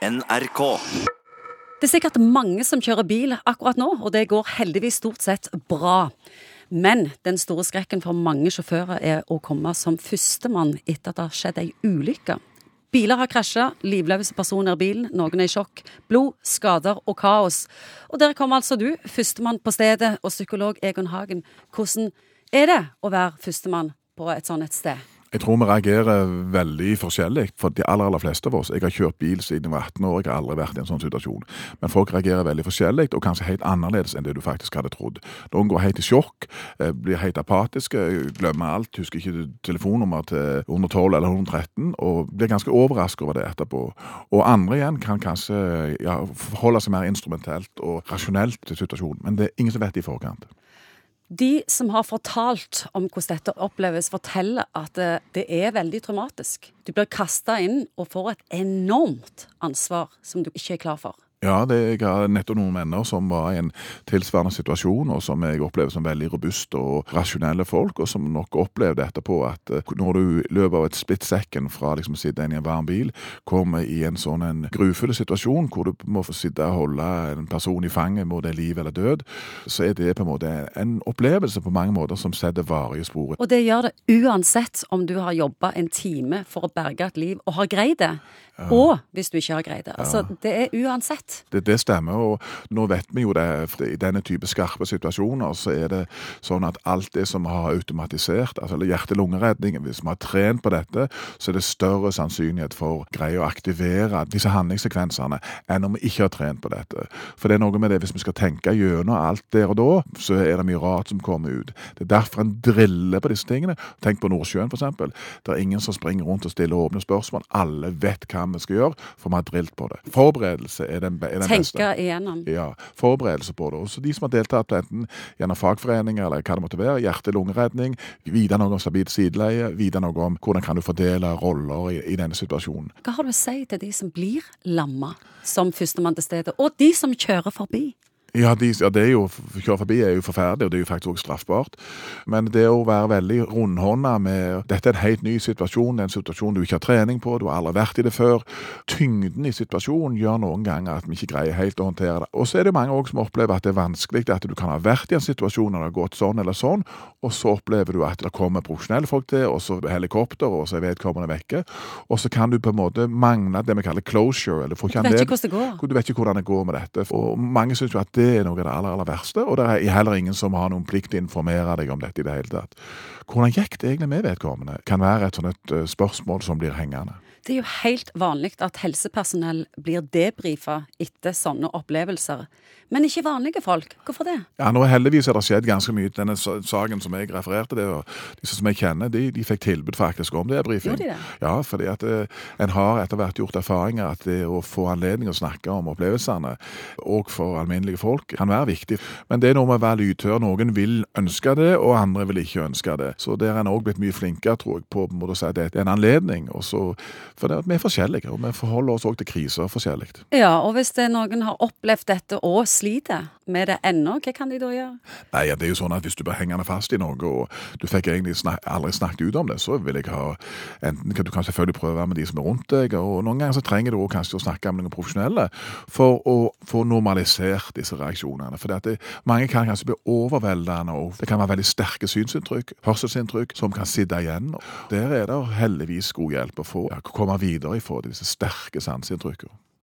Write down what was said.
NRK. Det er sikkert mange som kjører bil akkurat nå, og det går heldigvis stort sett bra. Men den store skrekken for mange sjåfører er å komme som førstemann etter at det har skjedd ei ulykke. Biler har krasja, livløse personer i bilen, noen er i sjokk. Blod, skader og kaos. Og der kommer altså du, førstemann på stedet, og psykolog Egon Hagen. Hvordan er det å være førstemann på et sånt et sted? Jeg tror vi reagerer veldig forskjellig. For de aller aller fleste av oss Jeg har kjørt bil siden jeg var 18 år, jeg har aldri vært i en sånn situasjon. Men folk reagerer veldig forskjellig, og kanskje helt annerledes enn det du faktisk hadde trodd. Noen går helt i sjokk, eh, blir helt apatiske, glemmer alt, husker ikke telefonnummer til 112 eller 113, og blir ganske overrasket over det etterpå. Og andre igjen kan kanskje ja, forholde seg mer instrumentelt og rasjonelt til situasjonen. Men det er ingen som vet det i forkant. De som har fortalt om hvordan dette oppleves, forteller at det, det er veldig traumatisk. Du blir kasta inn og får et enormt ansvar som du ikke er klar for. Ja, det, jeg har nettopp noen venner som var i en tilsvarende situasjon, og som jeg opplever som veldig robuste og rasjonelle folk, og som nok opplevde etterpå at uh, når du løper av et split second fra liksom å sitte i en varm bil, kommer i en sånn en grufull situasjon hvor du må få sitte og holde en person i fanget mot det liv eller død, så er det på en måte en opplevelse på mange måter som setter varige spor. Og det gjør det uansett om du har jobba en time for å berge et liv og har greid det, ja. og hvis du ikke har greid det. Altså, det er uansett. Det, det, stemmer, og nå vet vi jo det. I denne type skarpe situasjoner så er det sånn at alt det som har automatisert, altså hjerte-lungeredningen, hvis vi har trent på dette, så er det større sannsynlighet for greie å aktivere disse handlingssekvensene enn om vi ikke har trent på dette. For det er noe med det, hvis vi skal tenke gjennom alt der og da, så er det mye rart som kommer ut. Det er derfor en driller på disse tingene. Tenk på Nordsjøen, f.eks. Det er ingen som springer rundt og stiller åpne spørsmål. Alle vet hva vi skal gjøre, for vi har drilt på det. Forberedelse er den den Tenke beste. igjennom. Ja, Forberedelse på det. Også De som har deltatt enten gjennom fagforeninger eller hva det måtte være, hjerte-lungeredning, vite noe om stabilt sideleie, vite noe om hvordan kan du fordele roller i, i, denne situasjonen. Hva har du å si til de som blir lamma som førstemann til stedet, og de som kjører forbi? Ja, de, ja, det er jo, kjøre forbi er jo forferdelig, og det er jo faktisk også straffbart. Men det å være veldig rundhånda med Dette er en helt ny situasjon, en situasjon du ikke har trening på, du har aldri vært i det før. Tyngden i situasjonen gjør noen ganger at vi ikke greier helt å håndtere det. Og så er det mange også som opplever at det er vanskelig, at du kan ha vært i en situasjon og det har gått sånn eller sånn, og så opplever du at det kommer profesjonelle folk til, og så helikopter, og så er vedkommende vekke. Og så kan du på en måte mangle det vi kaller closure. eller får ikke Du vet ikke hvordan det går. Du vet ikke hvordan det går med dette. Og mange syns jo at det er noe av det aller, aller verste, og det er heller ingen som har noen plikt til å informere deg om dette i det hele tatt. Hvordan gikk det egentlig med vedkommende, kan være et sånt et spørsmål som blir hengende. Det er jo helt vanlig at helsepersonell blir debrifa etter sånne opplevelser. Men ikke vanlige folk. Hvorfor det? Ja, nå Heldigvis har det skjedd ganske mye. Denne saken som jeg refererte til, og disse som jeg kjenner, de, de fikk tilbud faktisk om debrifing. Gjorde de det? Ja, fordi at eh, en har etter hvert gjort erfaringer at det å få anledning å snakke om opplevelsene, og for alminnelige folk, kan være viktig. Men det er noe med å være lydhør. Noen vil ønske det, og andre vil ikke ønske det. Så der er en òg blitt mye flinkere, tror jeg, på å si at det er en anledning. Også, for det, vi er forskjellige, og vi forholder oss òg til kriser forskjellig. Ja, og hvis det er noen har opplevd dette og sliter med det ennå, hva kan de da gjøre? Nei, ja, det er jo sånn at Hvis du blir hengende fast i noe, og du fikk egentlig snak aldri snakket ut om det, så vil jeg ha enten Du kan selvfølgelig prøve å være med de som er rundt deg, og noen ganger så trenger du også kanskje å snakke med noen profesjonelle for å få normalisert disse reaksjonene. For det, mange kan kanskje bli overveldende, og det kan være veldig sterke synsinntrykk, hørselsinntrykk, som kan sitte igjen. Der er det heldigvis god hjelp å få. å komme videre ifra disse sterke sanseinntrykkene.